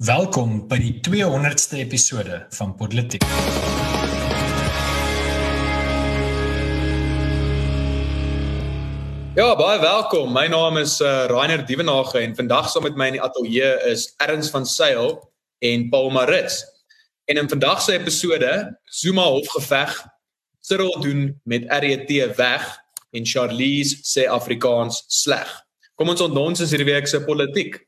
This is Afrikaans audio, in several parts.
Welkom by die 200ste episode van Politiek. Ja, baie welkom. My naam is uh, Rainer Dievenage en vandag saam met my in die ateljee is Erns van Sail en Paul Marits. En in vandag se episode Zuma hofgeveg, Cyril doen met RET weg en Charlies sê Afrikaans sleg. Kom ons ontdons is hierdie week se politiek.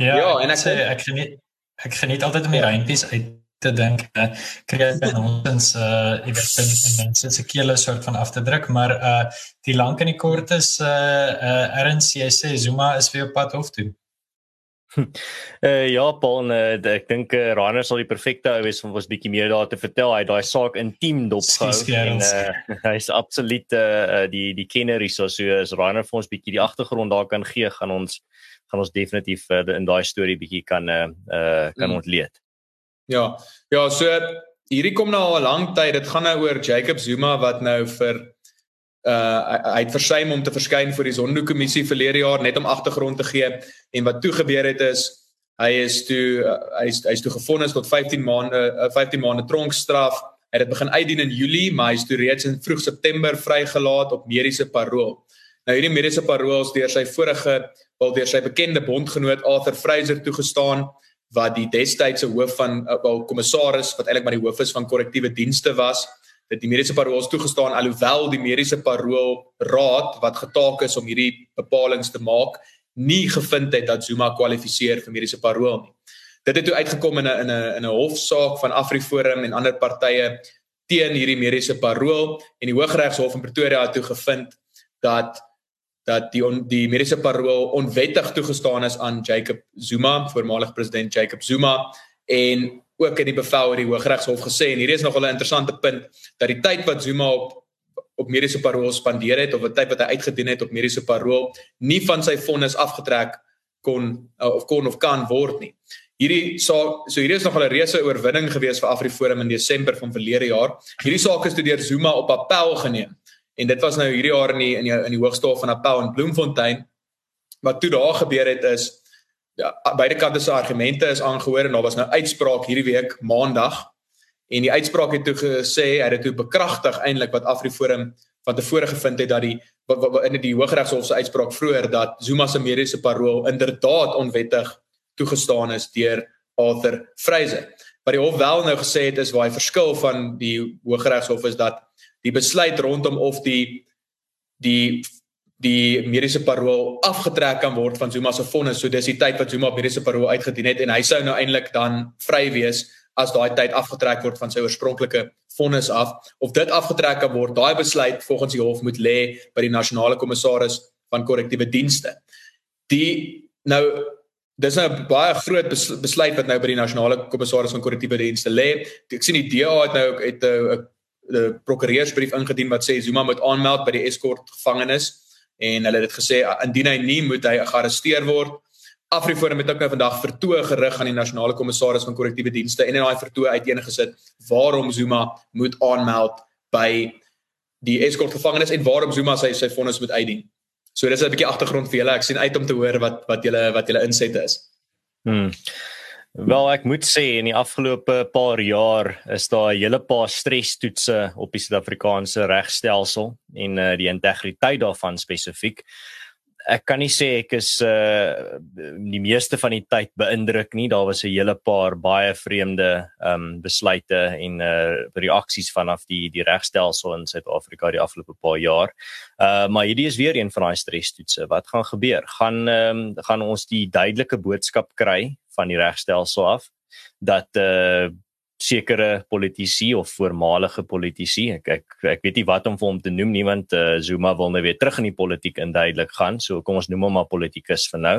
Ja, ja en ek sê ek geniet ek geniet altyd om die reimpies uit te dink uh, kry dan ons uh ek weet in in mense se kele soort van af te druk maar uh die lank en die kort is uh uh erns jy sê Zuma is weer op pad hof toe. Uh ja Paul uh, ek dink uh, Rainer sal die perfekte ou wees om ons bietjie meer daar te vertel hy daai saak intiem dopgehou en uh, hy is absoluut uh, die die kenner hierso so as Rainer vir ons bietjie die agtergrond daar kan gee gaan ons gaan ons definitief uh, in daai storie bietjie kan uh, uh kan mm. ontleed. Ja. Ja, so hierdie kom nou al 'n lang tyd. Dit gaan nou oor Jacob Zuma wat nou vir uh hy het versuim om te verskyn vir die Zondo-kommissie verlede jaar net om agtergrond te gee en wat toe gebeur het is hy is toe uh, hy is hy is toe gefonnis tot 15 maande uh, 15 maande tronkstraf. Hy het dit begin uitdien in Julie, maar hy is toe reeds in vroeg September vrygelaat op mediese parol. Nou hierdie mediese parol is deur sy vorige wel deur sy bekende bondgenoot Arthur Fraser toegestaan wat die destydse hoof van uh, wel kommissaris wat eintlik maar die hoof is van korrektiewe dienste was dat die mediese parol toegestaan alhoewel die mediese parol raad wat getaak is om hierdie bepalinge te maak nie gevind het dat Zuma kwalifiseer vir mediese parol nie. Dit het toe uitgekom in 'n in 'n in 'n hofsaak van AfriForum en ander partye teen hierdie mediese parol en die Hooggeregshof in Pretoria het toe gevind dat dat die on, die mediese parol onwettig toegestaan is aan Jacob Zuma, voormalige president Jacob Zuma en ook in die bevel het die Hooggeregshof gesê en hierdie is nog 'n interessante punt dat die tyd wat Zuma op op mediese parol spandeer het of die tyd wat hy uitgedien het op mediese parol nie van sy vonnis afgetrek kon of kon of kan word nie. Hierdie saak so hierdie is nog 'n reuse oorwinning gewees vir AfriForum in Desember van verlede jaar. Hierdie saak is deur Zuma op appel geneem. En dit was nou hierdie jaar in die in die in die hoogstof van Appel in Bloemfontein. Wat toe daar gebeur het is ja, beide kante se argumente is aangehoor en daar was nou uitspraak hierdie week Maandag. En die uitspraak het toe gesê hy het toe bekragtig eintlik wat Afriforum van tevore gevind het dat die in die Hooggeregshof se uitspraak vroeër dat Zuma se mediese parol inderdaad onwettig toegestaan is deur Arthur Fraser. Wat die hof wel nou gesê het is waar hy verskil van die Hooggeregshof is dat die besluit rondom of die die die mediese parol afgetrek kan word van Zuma se vonnis. So dis die tyd wat Zuma mediese parol uitgedien het en hy sou nou eintlik dan vry wees as daai tyd afgetrek word van sy oorspronklike vonnis af of dit afgetrek kan word. Daai besluit volgens die hof moet lê by die nasionale kommissaris van korrektiewe dienste. Die nou dis nou 'n baie groot besluit wat nou by die nasionale kommissaris van korrektiewe dienste lê. Ek sien die DA het nou het 'n 'n prokureursbrief ingedien wat sê Zuma moet aanmeld by die Escort gevangenis en hulle het dit gesê indien hy nie moet hy gearresteer word. Afriforum het ook nou vandag vertoë gerig aan die nasionale kommissaris van korrektiewe dienste en in daai vertoë uiteengesit waarom Zuma moet aanmeld by die Escort gevangenis en waarom Zuma sy sy vonnis moet uitdien. So dis 'n bietjie agtergrond vir julle. Ek sien uit om te hoor wat wat julle wat julle insette is. Hmm. Wel ek moet sê in die afgelope paar jaar is daar 'n hele paar stresstoetse op die Suid-Afrikaanse regstelsel en uh, die integriteit daarvan spesifiek. Ek kan nie sê ek is uh die meeste van die tyd beïndruk nie. Daar was 'n hele paar baie vreemde um besluite en uh reaksies vanaf die die regstelsel in Suid-Afrika die afgelope paar jaar. Uh maar hierdie is weer een van daai stresstoetse. Wat gaan gebeur? Gaan um gaan ons die duidelike boodskap kry van die regstelsel af dat uh sekere politici of voormalige politici. Ek ek ek weet nie wat om vir hom te noem nie want uh, Zuma wil nou weer terug in die politiek induidelik gaan. So kom ons noem hom maar politikus vir nou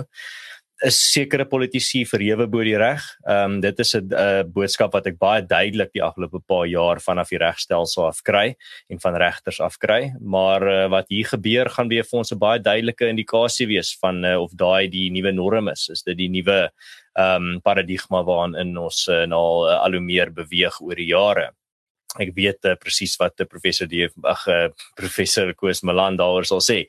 is sekere politici verhewe bo die reg. Ehm um, dit is 'n uh, boodskap wat ek baie duidelik die afgelope paar jaar vanaf die regstelsel af kry en van regters af kry, maar uh, wat hier gebeur gaan weer vir ons 'n baie duidelike indikasie wees van uh, of daai die nuwe norm is. Is dit die nuwe ehm um, paradigma waarin ons uh, nou uh, al hoe meer beweeg oor die jare? Ek weet uh, presies wat die professor die ag uh, professor Koos Malan daaroor sal sê.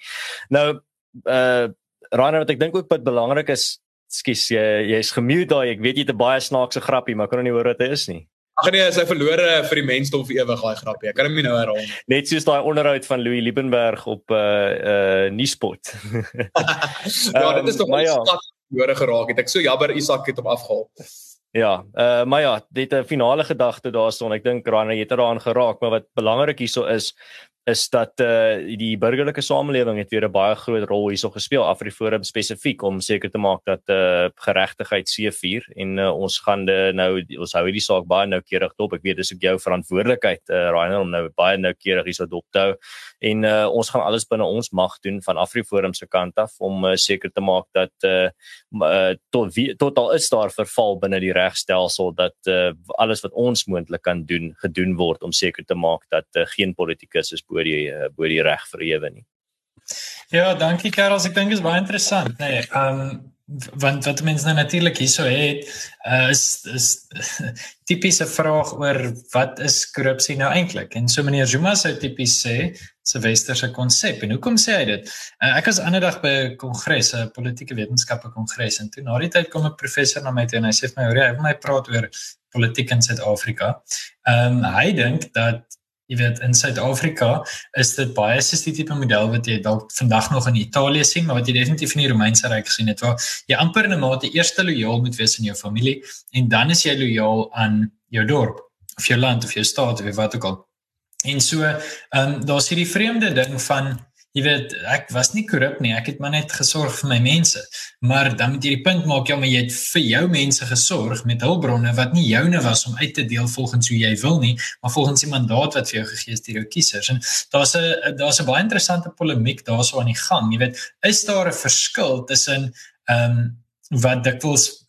Nou uh Rainer wat ek dink ook wat belangrik is Skus, jy jy's gemute daai. Ek weet jy het 'n baie snaakse grappie, maar ek kan nie hoor wat dit is nie. Ag nee, hy verlore vir die mensdom vir ewig daai grappie. Ek kan hom nie nou herhaal nie. Net soos daai onderhoud van Louis Liebenberg op uh, uh Nuuspot. ja, dit is tog baie um, ja. verlore geraak het. Ek so jammer Isak het hom afgehaal. Ja, uh maar ja, dit 'n finale gedagte daarson. Ek dink Rana het eraan geraak, maar wat belangrik hierso is is dat uh die burgerlike samelewing het weer 'n baie groot rol hierso gespeel Afriforum spesifiek om seker te maak dat uh geregtigheid seëvier en uh, ons gaan nou ons hou hierdie saak baie noukeurig dop. Ek weet dis ook jou verantwoordelikheid uh Rainer om nou baie noukeurig hierso dop te hou en uh ons gaan alles binne ons mag doen van Afriforum se kant af om uh, seker te maak dat uh, uh tot wie, tot al is daar verval binne die regstelsel dat uh alles wat ons moontlik kan doen gedoen word om seker te maak dat uh, geen politikus is bo die uh, bo die reg verhewe nie. Ja, dankie Karel, ek dink dit is baie interessant, nê. Nee, um want wat mense nou natuurlik hierso het uh, is is tipiese vraag oor wat is korrupsie nou eintlik? En so meneer Zuma sou tipies sê se westerse konsep. En hoekom sê hy dit? Uh, ek was ander dag by 'n kongres, 'n politieke wetenskappe kongres en toe na die tyd kom 'n professor na my toe en hy sê vir my, "Hoor jy, hy wil my praat oor politiek in Suid-Afrika." Ehm um, hy dink dat jy weet in Suid-Afrika is dit baie soos die tipe model wat jy dalk vandag nog in Italië sien maar wat jy definitief in die Romeinse ryk gesien het waar jy amper 'n mate eers lojaal moet wees aan jou familie en dan is jy lojaal aan jou dorp of jou land of jou staat of wat ook al. En so, ehm um, daar's hierdie vreemde ding van jy weet ek was nie korrup nie ek het maar net gesorg vir my mense. Maar dan moet jy die punt maak ja maar jy het vir jou mense gesorg met hulpbronne wat nie joune was om uit te deel volgens hoe jy wil nie maar volgens die mandaat wat vir jou gegee is deur jou kiesers. En daar's 'n daar's 'n baie interessante polemiek daarso aan die gang. Jy weet is daar 'n verskil tussen ehm um, wat dikwels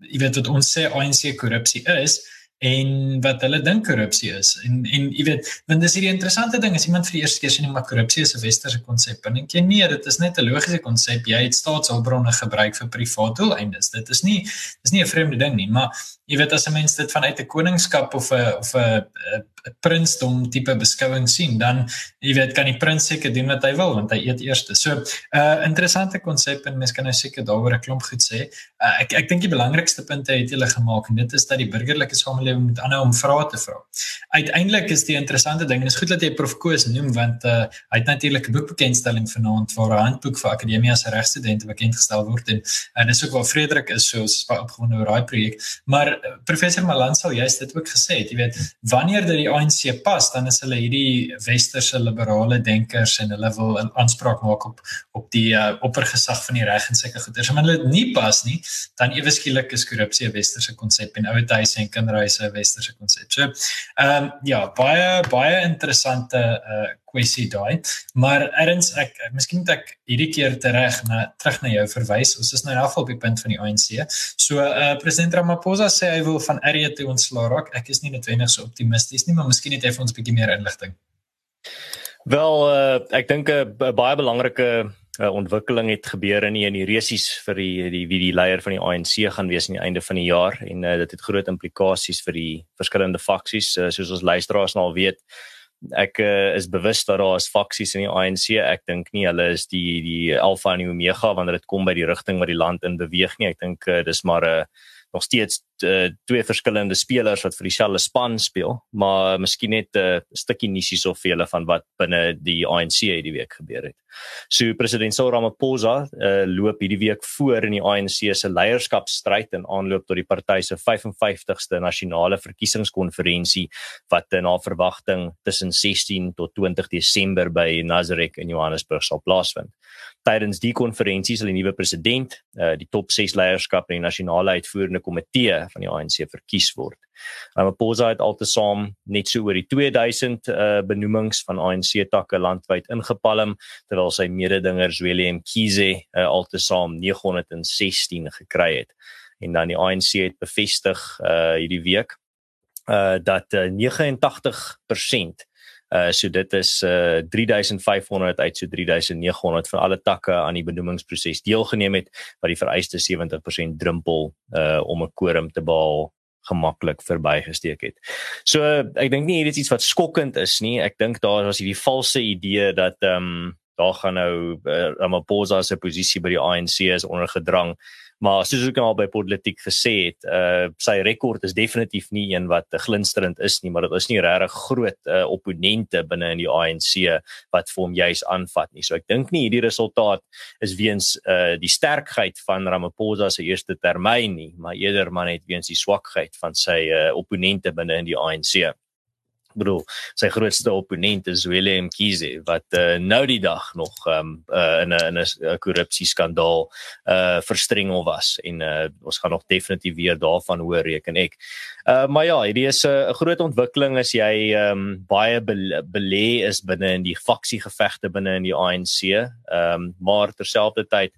jy weet wat ons sê ANC korrupsie is en wat hulle dink korrupsie is. En en jy weet, want dis hierdie interessante ding as iemand vir die eerste keer sien maar korrupsie is 'n westerse konsep. En ek nee, dit is net 'n logiese konsep. Jy het staatshulpbronne gebruik vir privaat doeleindes. Dit is nie dis nie 'n vreemde ding nie, maar jy weet as 'n mens dit vanuit 'n koningskap of 'n of 'n 'n prinsdom tipe beskouing sien, dan jy weet kan die prins seker doen wat hy wil want hy eet eers. So 'n uh, interessante konsep en mens kan nou seker daaroor 'n klomp goed sê. Uh, ek ek dink die belangrikste punte het jy gemaak en dit is dat die burgerlike samelewing moet aanhou om vrae te vra. Uiteindelik is die interessante ding en is goed dat jy Prof Koos noem want uh, hy het natuurlik 'n boekbekendstelling vanaand waar 'n handboek vir akademie se regstudente bekend gestel word en en dis ook waar Frederik is so baie opgewonde oor daai projek. Maar uh, professor Malan sal juist dit ook gesê het, jy weet, wanneer dit die ANC pas, dan is hulle hierdie westerse liberale denkers en hulle wil 'n aanspraak maak op op die uh, oppergesag van die reg en sulke goeders. Maar hulle dit nie pas nie, dan ewe skielik is korrupsie 'n westerse konsep en ouete huise en kinderhuise 'n westerse konsep. So, ehm um, ja, baie baie interessante uh kwessie daai. Maar erns ek miskien moet ek hierdie keer terug na terug na jou verwys. Ons is nou in geval op die punt van die ANC. So uh president Ramaphosa sê hy wil van RE toe ontslaa raak. Ek is nie noodwendig so optimisties nie, maar miskien het hy vir ons 'n bietjie meer inligting. Wel uh ek dink 'n baie belangrike uh, ontwikkeling het gebeur in die in die resies vir die die wie die leier van die ANC gaan wees aan die einde van die jaar en uh, dit het groot implikasies vir die verskillende faksies. Uh, soos ons luisteraars nou al weet ek uh, is bewus dat daar is faksies in die ANC ek dink nie hulle is die die alfa en die omega wanneer dit kom by die rigting wat die land in beweeg nie. Ek dink uh, dis maar 'n uh, nog steeds uh, twee verskillende spelers wat vir dieselfde span speel, maar miskien net 'n uh, stukkie nissies of vir hulle van wat binne die ANC hierdie week gebeur het. So president Cyril Ramaphosa uh, loop hierdie week voor in die ANC se leierskapstryd in aanloop tot die party se 55ste nasionale verkiesingskonferensie wat na verwagting tussen 16 tot 20 Desember by Nazareth in Johannesburg sal plaasvind. Tydens die konferensie sal die nuwe president, uh, die top 6 leierskap in die nasionale uitvoerende komitee van die ANC verkies word. Ramaphosa het altesaam net so oor die 2000 uh, benoemings van ANC takke landwyd ingepalm terwyl sy mededinger Zweli Mkhize uh, altesaam 916 gekry het. En dan die ANC het bevestig uh, hierdie week uh, dat uh, 89% Uh so dit is uh 3500 uit so 3900 van alle takke aan die benoemingsproses deelgeneem het wat die vereiste 70% drempel uh om 'n quorum te behaal gemaklik verbygesteek het. So ek dink nie hier is iets wat skokkend is nie. Ek dink daar was hierdie valse idee dat ehm um, daar gaan nou uh, Ramaphosa se posisie by die ANC is ondergedrang Maar soos ek al by politiek gesê het, uh sy rekord is definitief nie een wat glinsterend is nie, maar dit is nie regtig groot uh opponente binne in die ANC wat vir hom juis aanvat nie. So ek dink nie hierdie resultaat is weens uh die sterkheid van Ramaphosa se eerste termyn nie, maar eerder maar net weens die swakheid van sy uh opponente binne in die ANC bedoel sy grootste opponent is Willem Kiese wat uh, nou die dag nog um, uh, in 'n in 'n korrupsie skandaal uh verstrengel was en uh, ons gaan nog definitief weer daarvan hoor reken ek. Uh maar ja, hierdie is 'n uh, groot ontwikkeling as jy um baie belê is binne in die faksiegevegte binne in die ANC. Um maar terselfdertyd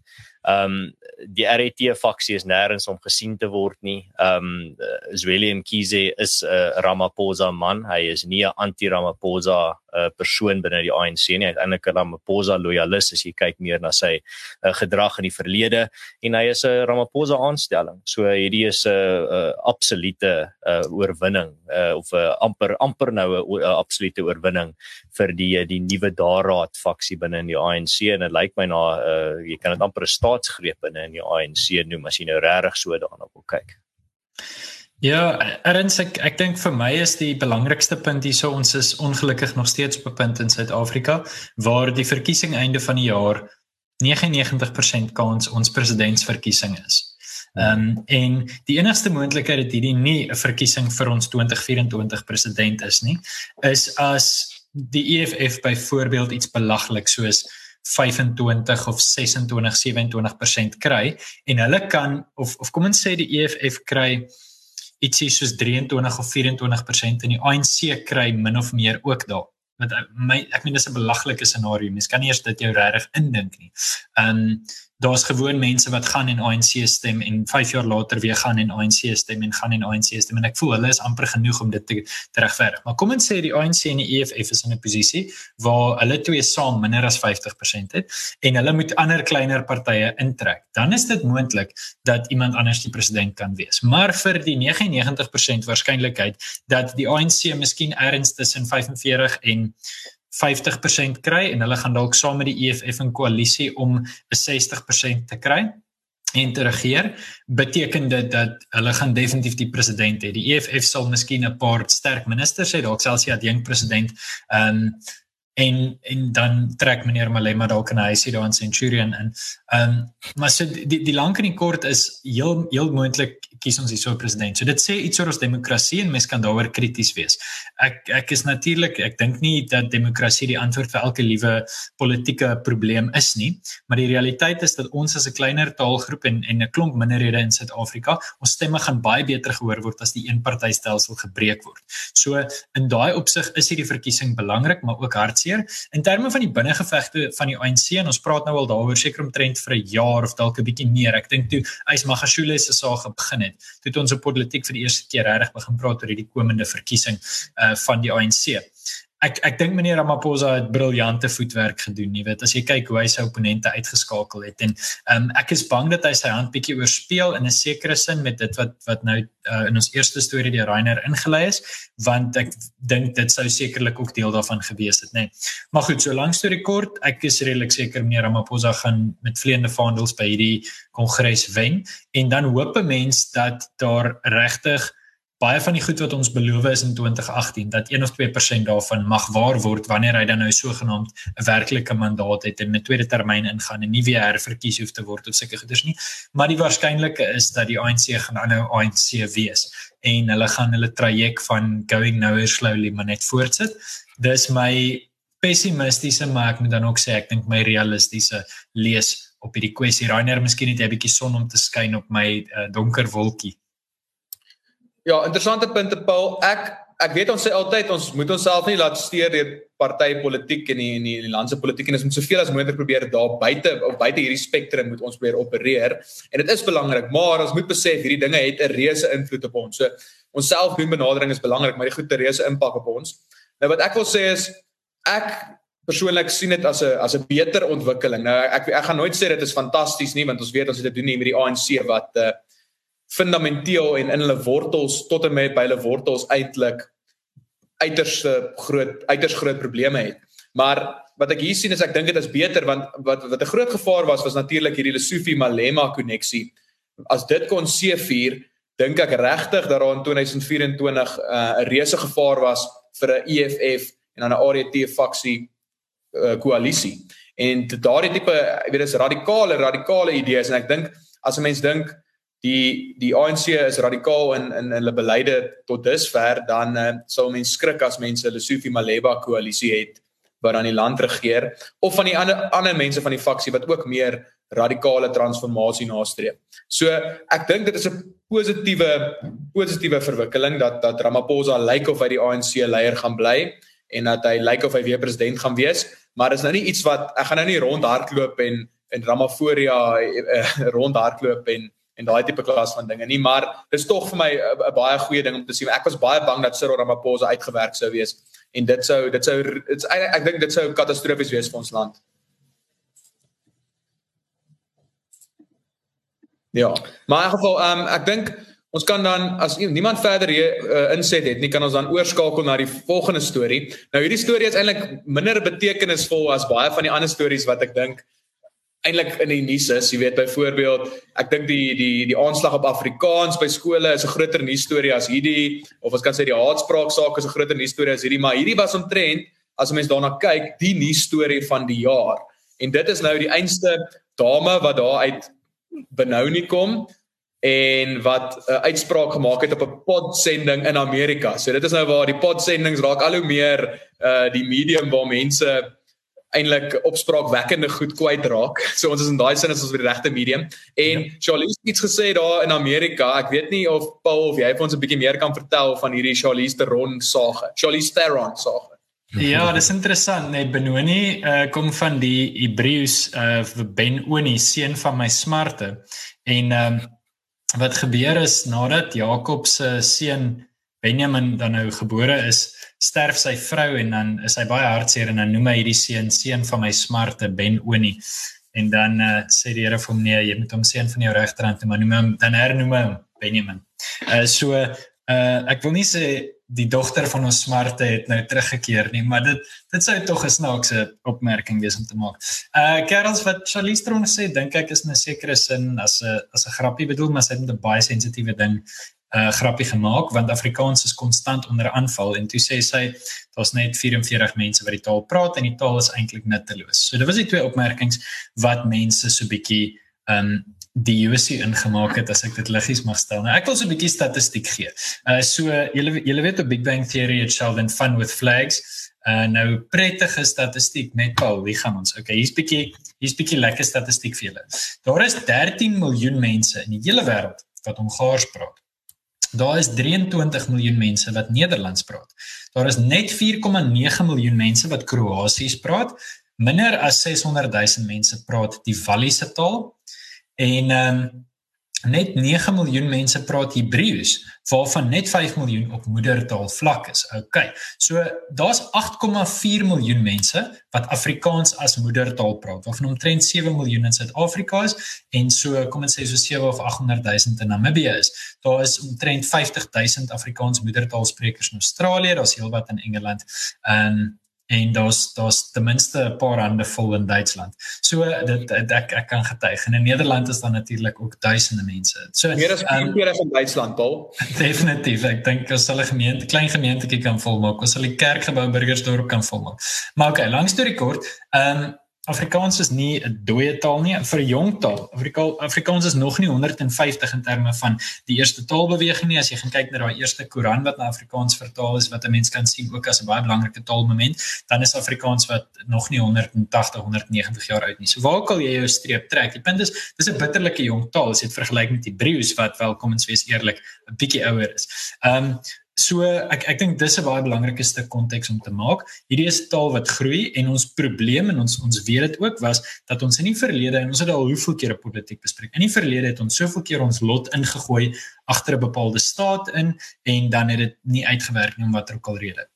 Ehm um, die RET faksie is nêrens om gesien te word nie. Ehm um, Zwelium Kize is 'n uh, Ramaphosa man. Hy is nie 'n anti-Ramaphosa uh, persoon binne die ANC nie. Eintlik 'n Ramaphosa loyalis as jy kyk meer na sy uh, gedrag in die verlede en hy is 'n Ramaphosa aanstelling. So hierdie is 'n uh, uh, absolute uh, oorwinning uh, of 'n uh, amper amper nou 'n uh, absolute oorwinning vir die die nuwe Daaraad faksie binne in die ANC en dit lyk my na uh, jy kan dit amper 'n staatsgreep binne in die ANC noem as jy nou regtig so daarna wil kyk. Ja, erns ek ek dink vir my is die belangrikste punt hierso ons is ongelukkig nog steeds op 'n punt in Suid-Afrika waar die verkiesing einde van die jaar 99% kans ons presidentsverkiesing is. Ehm um, en die enigste moontlikheid dat hierdie nie 'n verkiesing vir ons 2024 president is nie, is as die EFF byvoorbeeld iets belaglik soos 25 of 26 27% kry en hulle kan of of kom ons sê die EFF kry ietsie soos 23 of 24% en die ANC kry min of meer ook daar. Want my ek meen dis 'n belaglike scenario. Mens kan nie eers dit jou regtig indink nie. Ehm um, daar's gewoon mense wat gaan en ANC stem en 5 jaar later weer gaan en ANC stem en gaan en ANC stem en ek voel hulle is amper genoeg om dit te, te regverdig. Maar kom ons sê die ANC en die EFF is in 'n posisie waar hulle twee saam minder as 50% het en hulle moet ander kleiner partye intrek. Dan is dit moontlik dat iemand anders die president kan wees. Maar vir die 99% waarskynlikheid dat die ANC miskien ergens tussen 45 en 50% kry en hulle gaan dalk saam met die EFF in koalisie om 'n 60% te kry en te regeer beteken dit dat hulle gaan definitief die president hê. Die EFF sal miskien 'n paar sterk ministers hê, dalk selfs die adjunkt president. Ehm um, en en dan trek meneer Malema dalk in 'n huisie daar in Centurion in. Ehm um, maar so die die lank en die kort is heel heel moontlik kies ons hierso president. So dit sê iets oor ons demokrasie en mens kan daaroor krities wees. Ek ek is natuurlik ek dink nie dat demokrasie die antwoord vir elke liewe politieke probleem is nie, maar die realiteit is dat ons as 'n kleiner taalgroep en en 'n klomp minderhede in Suid-Afrika, ons stemme gaan baie beter gehoor word as die eenpartytelsel gebreek word. So in daai opsig is hierdie verkiesing belangrik, maar ook hartseer. In terme van die binnengevegte van die ANC en ons praat nou al daaroor seker omtrent vir 'n jaar of dalk 'n bietjie meer. Ek dink toe Ys Magashule se saak begin het, toe het ons op politiek vir die eerste keer regtig begin praat oor hierdie komende verkiesing uh van die ANC ek ek dink meneer Ramaphosa het briljante voetwerk gedoen, jy weet, as jy kyk hoe hy sy opponente uitgeskakel het en um, ek is bang dat hy sy hand bietjie oorspeel in 'n sekere sin met dit wat wat nou uh, in ons eerste storie deur Rainer ingelei is, want ek dink dit sou sekerlik ook deel daarvan gewees het, nê. Nee. Maar goed, so lank storie kort, ek is redelik seker meneer Ramaphosa gaan met vleiende vaandels by hierdie kongres wen en dan hoop 'n mens dat daar regtig baie van die goed wat ons beloof is in 2018 dat 1 of 2% daarvan mag waar word wanneer hy dan nou sogenaamd 'n werklike mandaat het en 'n tweede termyn ingaan en nie weer herverkies hoef te word of sulke goeders nie. Maar die waarskynlike is dat die ANC gaan aanhou ANC wees en hulle gaan hulle traject van going nowhere slowly maar net voortsit. Dis my pessimistiese maar ek moet dan ook sê ek dink my realistiese lees op hierdie kwessie. Rainer, miskien het jy 'n bietjie son om te skyn op my uh, donker wolkie. Ja, interessante punte Paul. Ek ek weet ons sê altyd ons moet onsself nie laat steur deur partytetiek en die in die, die landse politiek en ons moet soveel as moontlik probeer daar buite of buite hierdie spektrum moet ons probeer opereer. En dit is belangrik, maar ons moet besef hierdie dinge het 'n reuse invloed op ons. So ons selfdoen benadering is belangrik, maar die goed 'n reuse impak op ons. Nou wat ek wil sê is ek persoonlik sien dit as 'n as 'n beter ontwikkeling. Nou ek ek gaan nooit sê dit is fantasties nie want ons weet ons het dit doen hier met die ANC wat uh, fundamenteel en in hulle wortels tot en met by hulle wortels eintlik uiters groot uiters groot probleme het. Maar wat ek hier sien is ek dink dit is beter want wat wat 'n groot gevaar was was natuurlik hierdie Lesofie Malema koneksie as dit kon seevier, dink ek regtig dat daar in 2024 'n uh, reuse gevaar was vir 'n EFF en dan 'n RET faksie uh, koalisie. En daardie tipe, ek weet dis radikale radikale idees en ek dink as 'n mens dink die die ANC is radikaal in in hulle beleide tot dusver dan uh, sou mense skrik as mense Lesofie Maleba koalisie het wat dan die land regeer of van die ander ander mense van die faksie wat ook meer radikale transformasie nastreef. So ek dink dit is 'n positiewe positiewe verwikkeling dat dat Ramaphosa lyk of hy die ANC leier gaan bly en dat hy lyk of hy weer president gaan wees, maar dis nou nie iets wat ek gaan nou nie rondhardloop en en Ramaphosa uh, rondhardloop en en daai tipe klas van dinge nie, maar dis tog vir my 'n baie goeie ding om te sien. Ek was baie bang dat Cyril Ramaphosa uitgewerk sou wees en dit sou dit sou dit's ek, dink dit sou katastrofies wees vir ons land. Ja. Maar in geval ehm um, ek dink ons kan dan as niemand verder hier uh, inset het nie kan ons dan oorskakel na die volgende storie. Nou hierdie storie is eintlik minder betekenisvol as baie van die ander stories wat ek dink eintlik in die nuus is. Jy weet byvoorbeeld, ek dink die die die aanslag op Afrikaans by skole is 'n groter nuus storie as hierdie of ons kan sê die haatspraak saak is 'n groter nuus storie as hierdie, maar hierdie was omtrent as mense daarna kyk, die nuus storie van die jaar. En dit is nou die einste dame wat daar uit benou nie kom en wat 'n uh, uitspraak gemaak het op 'n podsending in Amerika. So dit is nou waar die podsendings raak al hoe meer uh die medium waar mense eintlik opspraakwekkende goed kwyt raak. So ons is in daai sin is ons by die regte medium. En ja. Charlize het iets gesê daar in Amerika. Ek weet nie of Paul of jy vir ons 'n bietjie meer kan vertel van hierdie Charlize Theron sage. Charlize Theron sage. Ja, dis interessant, nee Benoni uh, kom van die Hebreëus uh Ben-Oni, seun van my smarte. En ehm um, wat gebeur is nadat Jakob se seun Benjamin dan nou gebore is, sterf sy vrou en dan is hy baie hartseer en dan noem hy hierdie seun seun van my smarte Ben Oni. En dan uh, sê die Here vir hom nee, jy moet hom seun van jou regterhand noem, noem hom dan hernoem hom Benjamin. Uh so uh ek wil nie sê die dogter van ons smarte het nou teruggekeer nie, maar dit dit sou tog 'n snaakse opmerking wees om te maak. Uh Kerels wat Charlize Theron sê, dink ek is in 'n sekere sin as 'n as 'n grappie bedoel, maar sy het 'n baie sensitiewe ding uh grappie gemaak want Afrikaans is konstant onder aanval en toe sê sy daar's net 44 mense wat die taal praat en die taal is eintlik nutteloos. So dit was die twee opmerkings wat mense so bietjie um die USC ingemaak het as ek dit liggies mag stel. Nou ek wil so 'n bietjie statistiek gee. Uh so julle julle weet op Big Bang Theory het Sheldon fun with flags. Uh nou prettige statistiek net Paul, wie gaan ons? Okay, hier's bietjie hier's bietjie lekker statistiek vir julle. Daar is 13 miljoen mense in die hele wêreld wat Hongaars praat. Daar is 23 miljoen mense wat Nederlands praat. Daar is net 4,9 miljoen mense wat Kroasies praat. Minder as 600 000 mense praat die Walliese taal. En ehm um, net 9 miljoen mense praat Hebreëus waarvan net 5 miljoen op moedertaal vlak is. OK. So daar's 8,4 miljoen mense wat Afrikaans as moedertaal praat. Waarvan omtrent 7 miljoen in Suid-Afrika is en so kom ons sê so 7 of 800 000 in Namibië is. Daar is omtrent 50 000 Afrikaans moedertaalsprekers in Australië, daar's heelwat in Engeland. Ehm um, en daar's daar's ten minste 'n paar hande vol in Duitsland. So dit ek ek kan getuig. En in Nederland is daar natuurlik ook duisende mense. So meer as 40 um, in Duitsland, Paul. Definitief. Ek dink as hulle gemeente, klein gemeentetjie kan volmaak, as hulle kerkgebou Burgersdorp kan volmaak. Maar okay, langs toe rekord. Ehm um, Afrikaans is nie 'n dooie taal nie, vir 'n jong taal. Afrika Afrikaans is nog nie 150 in terme van die eerste taalbeweging nie. As jy gaan kyk na daai eerste Koran wat na Afrikaans vertaal is wat 'n mens kan sien ook as 'n baie belangrike taalmoment, dan is Afrikaans wat nog nie 180, 190 jaar oud nie. So waar ook al jy jou streep trek, die punt is, dis 'n bitterlike jong taal as jy dit vergelyk met Hebreëus wat wel kom ons wees eerlik, 'n bietjie ouer is. Ehm um, So ek ek dink dis 'n baie belangrike stuk konteks om te maak. Hierdie is taal wat groei en ons probleem en ons ons weet dit ook was dat ons in die verlede en ons het al hoeveel kere politiek bespreek. In die verlede het ons soveel keer ons lot ingegooi agter 'n bepaalde staat in en dan het dit nie uitgewerk nie om watter ook al rede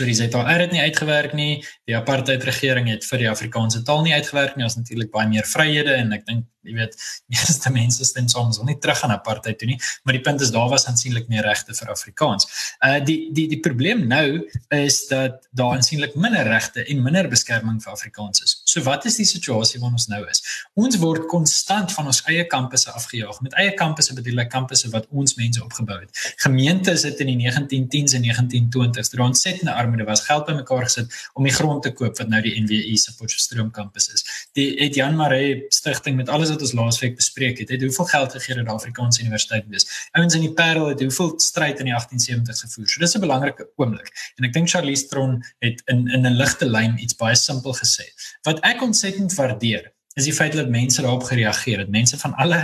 so die ZAR het nie uitgewerk nie. Die apartheid regering het vir die Afrikaanse taal nie uitgewerk nie. Ons natuurlik baie meer vryhede en ek dink jy weet meeste mense stem soms wil nie terug aan apartheid toe nie, maar die punt is daar was aansienlik meer regte vir Afrikaans. Uh die die die probleem nou is dat daar aansienlik minder regte en minder beskerming vir Afrikaans is. So wat is die situasie waarin ons nou is? Ons word konstant van ons eie kampusse afgejaag. Met eie kampusse bedoel ek kampusse wat ons mense opgebou het. Gemeentes het in die 1910s en 1920s deur ontsettende armoede was geld bymekaar gesit om die grond te koop wat nou die NWI se Potchefstroom kampus is. Die het Jan Maree stigting met alles wat ons laasweek bespreek het, het hoeveel geld gegee dat die Afrikaanse Universiteit wees. Ouens in die Parel het hoeveel stryd in die 1870s gevoer. So dis 'n belangrike oomblik. En ek dink Charlize Tron het in in 'n ligte lyn iets baie simpel gesê. Wat ek ontsettend waardeer, is die feit dat mense daarop gereageer het. Mense van alle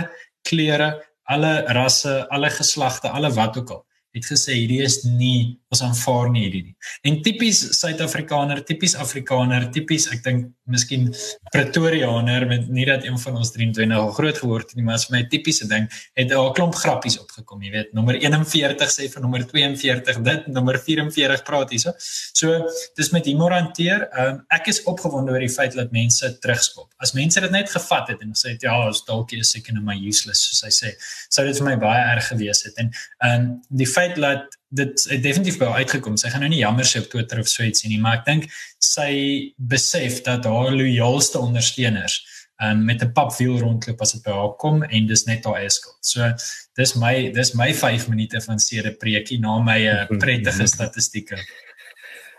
kleure, alle rasse, alle geslagte, alle wat ook al het gesê hierdie is nie ons aanvaar nie hierdie nie. En tipies Suid-Afrikaner, tipies Afrikaner, tipies ek dink miskien Pretoriaaner met nie dat een van ons 23 al groot geword het nie, maar as my tipiese ding het 'n klomp grappies opgekom, jy weet, nommer 41 sê vir nommer 42 dit, nommer 44 praat hierso. So dis met humor hanteer. Um, ek is opgewonde oor die feit dat mense terugskop. As mense dit net gevat het en gesê ja, ons dalk is seker net my useless soos hy sê, sou dit vir my baie erg gewees het. En um die feit dat dit het definitief by uitgekom. Sy gaan nou nie jammer sê op Twitter of so iets nie, maar ek dink sy besef dat haar loyaalste ondersteuners um, met 'n papwiel rondloop as dit by haar kom en dis net haar skuld. So dis my dis my 5 minute van sede preekie na my uh, prettige statistieke.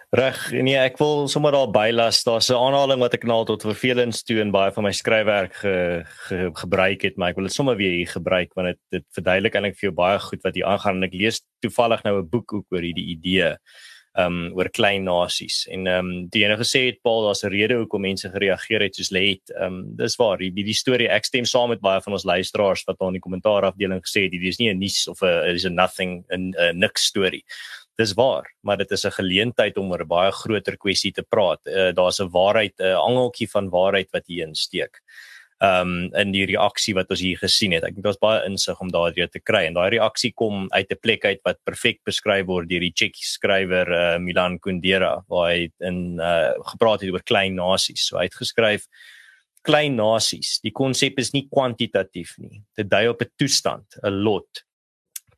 Reg, nee, ek wil sommer daar bylas. Daar's 'n aanhaling wat ek nou tot vervelings toe in baie van my skryfwerk ge, ge, gebruik het, maar ek wil dit sommer weer hier gebruik want dit dit verduidelik eintlik vir jou baie goed wat hier aangaan. En ek lees toevallig nou 'n boek ook oor hierdie idee um oor klein nasies. En um die enige gesê het Paul daar's 'n rede hoekom mense gereageer het soos lê het. Um dis waar. Die die storie ek stem saam met baie van ons luisteraars wat daar in die kommentaar afdeling gesê het dit is nie 'n nuus of 'n is a nothing 'n niks storie dis waar, maar dit is 'n geleentheid om oor 'n baie groter kwessie te praat. Uh, Daar's 'n waarheid, 'n angeltjie van waarheid wat hier insteek. Um in die reaksie wat ons hier gesien het. Ek dink daar's baie insig om daardie te kry en daai reaksie kom uit 'n plek uit wat perfek beskryf word deur die Tsjekkie skrywer uh, Milan Kundera waar hy in uh gepraat het oor klein nasies. So hy het geskryf klein nasies. Die konsep is nie kwantitatief nie. Dit dui op 'n toestand, 'n lot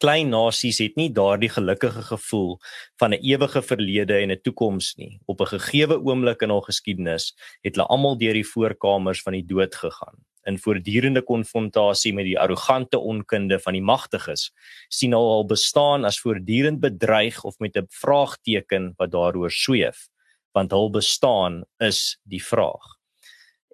klein nasies het nie daardie gelukkige gevoel van 'n ewige verlede en 'n toekoms nie. Op 'n gegeewe oomblik in hul geskiedenis het hulle almal deur die voorkamers van die dood gegaan. In voortdurende konfrontasie met die arrogante onkunde van die magtiges, sien hulle al bestaan as voortdurend bedreig of met 'n vraagteken wat daaroor sweef, want hul bestaan is die vraag.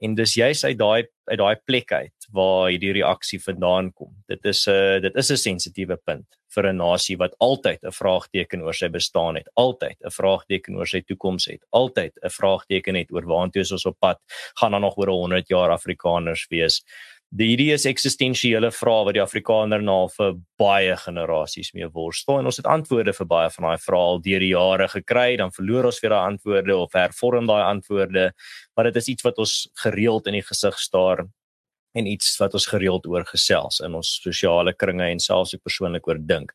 En dis juis uit daai uit daai plek uit waar hierdie reaksie vandaan kom. Dit is 'n uh, dit is 'n sensitiewe punt vir 'n nasie wat altyd 'n vraagteken oor sy bestaan het, altyd 'n vraagteken oor sy toekoms het, altyd 'n vraagteken het oor waantoe ons op pad. Gaan dan nog oor 100 jaar Afrikaners wees? Die hierdie is eksistensiële vrae wat die Afrikaner na vir baie generasies mee worstel en ons het antwoorde vir baie van daai vrae al deur die jare gekry. Dan verloor ons weer daai antwoorde of hervorm daai antwoorde maar dit is iets wat ons gereeld in die gesig staar en iets wat ons gereeld oor gesels in ons sosiale kringe en selfs ek persoonlik oor dink.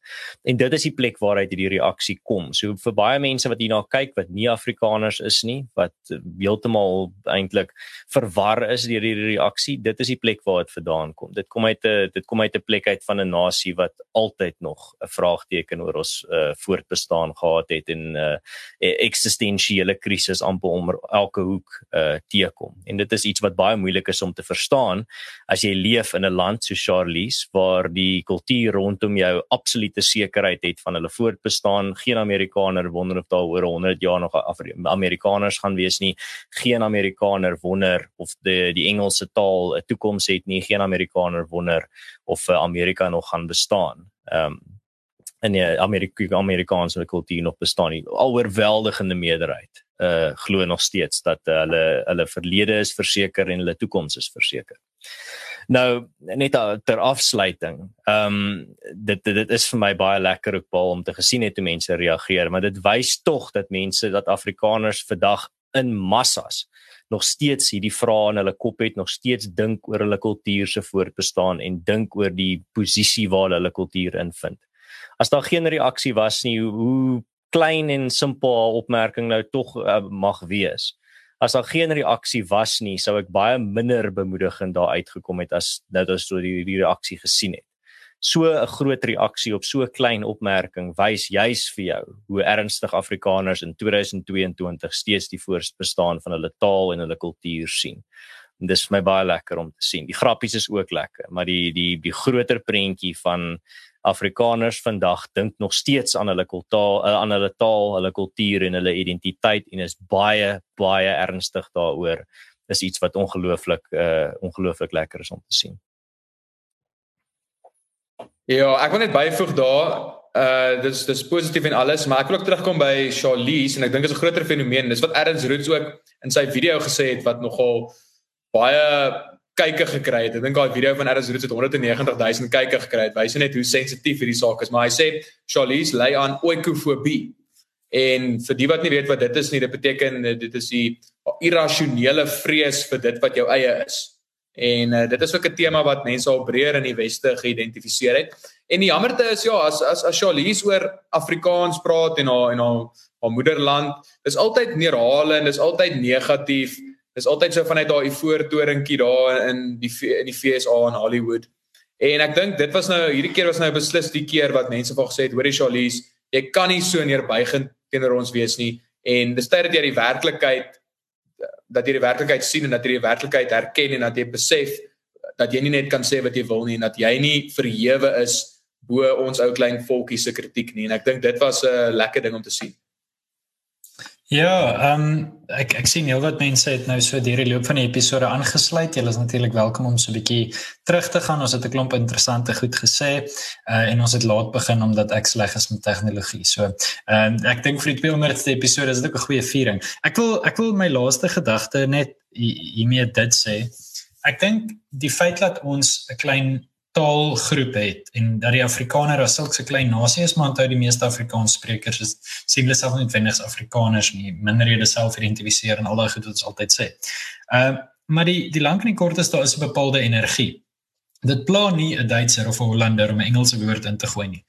En dit is die plek waaruit hierdie reaksie kom. So vir baie mense wat hierna kyk wat nie Afrikaners is nie, wat heeltemal eintlik verwar is deur hierdie reaksie, dit is die plek waar dit vandaan kom. Dit kom uit 'n dit kom uit 'n plek uit van 'n nasie wat altyd nog 'n vraagteken oor ons uh, voortbestaan gehad het en 'n uh, eksistensiële krisis amper om elke hoek uh, teekom. En dit is iets wat baie moeilik is om te verstaan as jy leef in 'n land so Charlies waar die kultuur rondom jou absolute sekerheid het van hulle voortbestaan, geen Amerikaner wonder of daar oor 100 jaar nog Amerikaners gaan wees nie, geen Amerikaner wonder of die die Engelse taal 'n toekoms het nie, geen Amerikaner wonder of eh, Amerika nog gaan bestaan. Ehm um, en die Amerika Amerikaanse kultuur nog bestaan nie. Alhoeweldigende meerderheid uh glo nog steeds dat uh, hulle hulle verlede is verseker en hulle toekoms is verseker. Nou net ter afsluiting. Ehm um, dit, dit dit is vir my baie lekker ook baie om te gesien het hoe mense reageer, maar dit wys tog dat mense dat Afrikaners vandag in massas nog steeds hierdie vrae in hulle kop het, nog steeds dink oor hulle kultuur se voortbestaan en dink oor die posisie waar hulle kultuur invind. As daar geen reaksie was nie, hoe klein en simpel opmerking nou tog uh, mag wees. As daar geen reaksie was nie, sou ek baie minder bemoedigend daar uitgekom het as nou as so die die reaksie gesien het. so 'n groot reaksie op so 'n klein opmerking wys juis vir jou hoe ernstig Afrikaners in 2022 steeds die voortbestaan van hulle taal en hulle kultuur sien. En dis vir my baie lekker om te sien. Die grappies is ook lekker, maar die die die groter prentjie van Afrikaners vandag dink nog steeds aan hulle kultuur, eh, aan hulle taal, hulle kultuur en hulle identiteit en is baie baie ernstig daaroor. Dis iets wat ongelooflik uh ongelooflik lekker is om te sien. Ja, ek wil net byvoeg daar, uh dis dis positief en alles, maar ek wil ook terugkom by Charlize en ek dink dit is 'n groter fenomeen. Dis wat Ernst Roots ook in sy video gesê het wat nogal baie kykke gekry het. Ek dink daai video van Ernst Roots het 190 000 kykke gekry. Dit wys net hoe sensitief hierdie saak is, maar hy sê Charlize ly aan oikofobie. En vir die wat nie weet wat dit is nie, dit beteken dit is die irrasionele vrees vir dit wat jou eie is. En uh, dit is ook 'n tema wat mense al breër in die weste geïdentifiseer het. En die jammerte is ja, as as as Charlize oor Afrikaans praat en haar en haar haar moederland, dis altyd neerhalend, dis altyd negatief dis altyd so vanuit daai voortoringkie daar in die in die FSA in Hollywood. En ek dink dit was nou hierdie keer was nou beslis die keer wat mense van gesê het, hoorie Charlize, jy kan nie so neerbuigend teenoor ons wees nie en dis tyd dat jy die werklikheid dat jy die werklikheid sien en dat jy die werklikheid herken en dat jy besef dat jy nie net kan sê wat jy wil nie en dat jy nie verhewe is bo ons ou klein volkie se kritiek nie en ek dink dit was 'n lekker ding om te sien. Ja, ehm um, ek ek sien heelwat mense het nou so deur die loop van die episode aangesluit. Julle is natuurlik welkom om so 'n bietjie terug te gaan. Ons het 'n klomp interessante goed gesê uh, en ons het laat begin omdat ek sleg is met tegnologie. So, ehm um, ek dink vir die 200ste episode is dit ook 'n goeie viering. Ek wil ek wil my laaste gedagte net hiermee dit sê. Ek dink die feit dat ons 'n klein taalgroep het en dat die Afrikaner as sulks 'n klein nasie is maar onthou die meeste Afrikaans sprekers is sien hulle self nie noodwendig as Afrikaners nie minderhede self identifiseer en al daai goed wat ons altyd sê. Ehm uh, maar die die lank en die kort is daar is 'n bepaalde energie. Dit pla nie 'n Duitser of 'n Hollander om 'n Engelse woord in te gooi nie.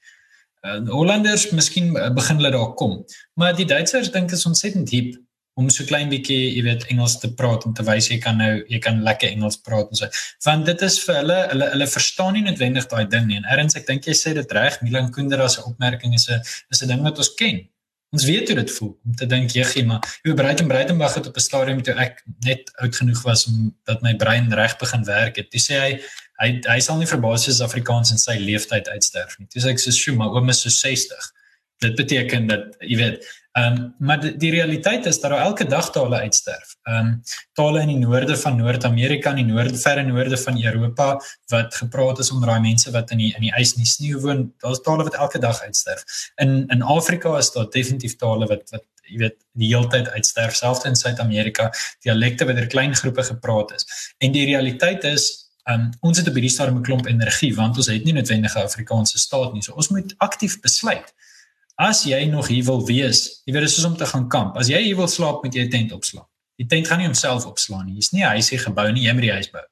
Uh, Hollanders miskien begin hulle daar kom, maar die Duitsers dink is ontsettend diep om so klein bietjie, jy weet, Engels te praat om te wys jy kan nou jy kan lekker Engels praat en so. Want dit is vir hulle hulle hulle verstaan nie noodwendig daai ding nie. En erns ek dink jy sê dit reg, Milan Kundera se opmerking is 'n is 'n ding wat ons ken. Ons weet hoe dit voel om te dink jy maar hoe Breiten Breitenberg het op 'n stadium toe ek net oud genoeg was om dat my brein reg begin werk het. Toe sê hy hy hy sal nie verbaas wees as Afrikaans in sy lewenstyd uitsterf nie. Toe sê ek so, "Sjoe, maar oom is so 60." Dit beteken dat jy weet Ehm um, maar die, die realiteit is dat daar elke dag tale uitsterf. Ehm um, tale in die noorde van Noord-Amerika en die noorde verre noorde van Europa wat gepraat is onder daai mense wat in die in die ys en die sneeu woon, daar's tale wat elke dag uitsterf. In in Afrika is daar definitief tale wat wat jy weet die hele tyd uitsterf selfs in Suid-Amerika, dialekte wat in klein groepe gepraat is. En die realiteit is Um, ons het op hierdie stadium 'n klomp energie want ons het nie noodwendige Afrikaanse staat nie. So ons moet aktief besluit as jy nog hier wil wees, jy weet dis soos om te gaan kamp. As jy hier wil slaap, moet jy 'n tent opslaan. Die tent gaan nie homself opslaan nie. Hier's nie 'n huisie gebou nie, jy moet die huis bou.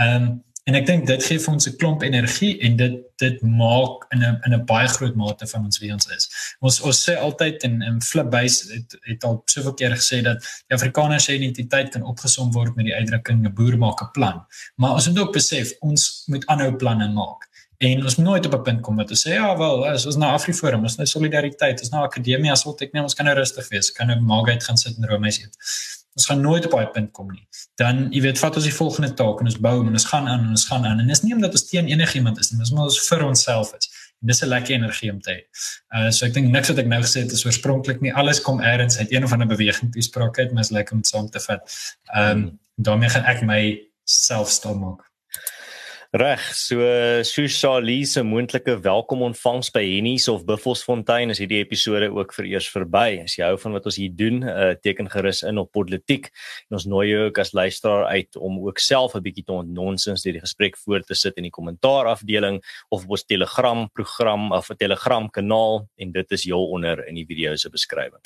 Ehm um, en ek dink dit gee vir ons 'n klomp energie en dit dit maak in 'n in 'n baie groot mate van ons wie ons is. Ons ons sê altyd in in Flipbase het het al soveel keer gesê dat die Afrikaners se identiteit kan opgesom word met die uitdrukking 'n boer maak 'n plan. Maar ons moet ook besef ons moet aanhou planne maak. En ons moet nooit op 'n punt kom wat ons sê ja wel, as ons na Afriforum, ons nou solidariteit, ons nou akademie as wat ek net ons kan nou rustig wees, kan nou Margate gaan sit en roomys eet. Ons gaan nooit op daai punt kom nie. Dan jy weet vat ons die volgende taak en ons bou en ons gaan aan en ons gaan aan en dis nie omdat ons teen enigiemand is nie, dis omdat ons vir onsself is. En dis 'n lekker energie om te hê. Uh so ek dink niks wat ek nou gesê het is oorspronklik nie. Alles kom eers uit een of ander beweging toespraak uit, maar is lekker om saam te vat. Ehm um, daarmee gaan ek my self stil maak. Reg, so Sushali se moontlike welkom ontvangs by Hennies of Buffelsfontein is hierdie episode ook vir eers verby. As jy hou van wat ons hier doen, uh, teken gerus in op Politiek en ons nooi jou ook as luisteraar uit om ook self 'n bietjie te ontnonsens deur die gesprek voort te sit in die kommentaar afdeling of op ons Telegram program of 'n Telegram kanaal en dit is heel onder in die video se beskrywing.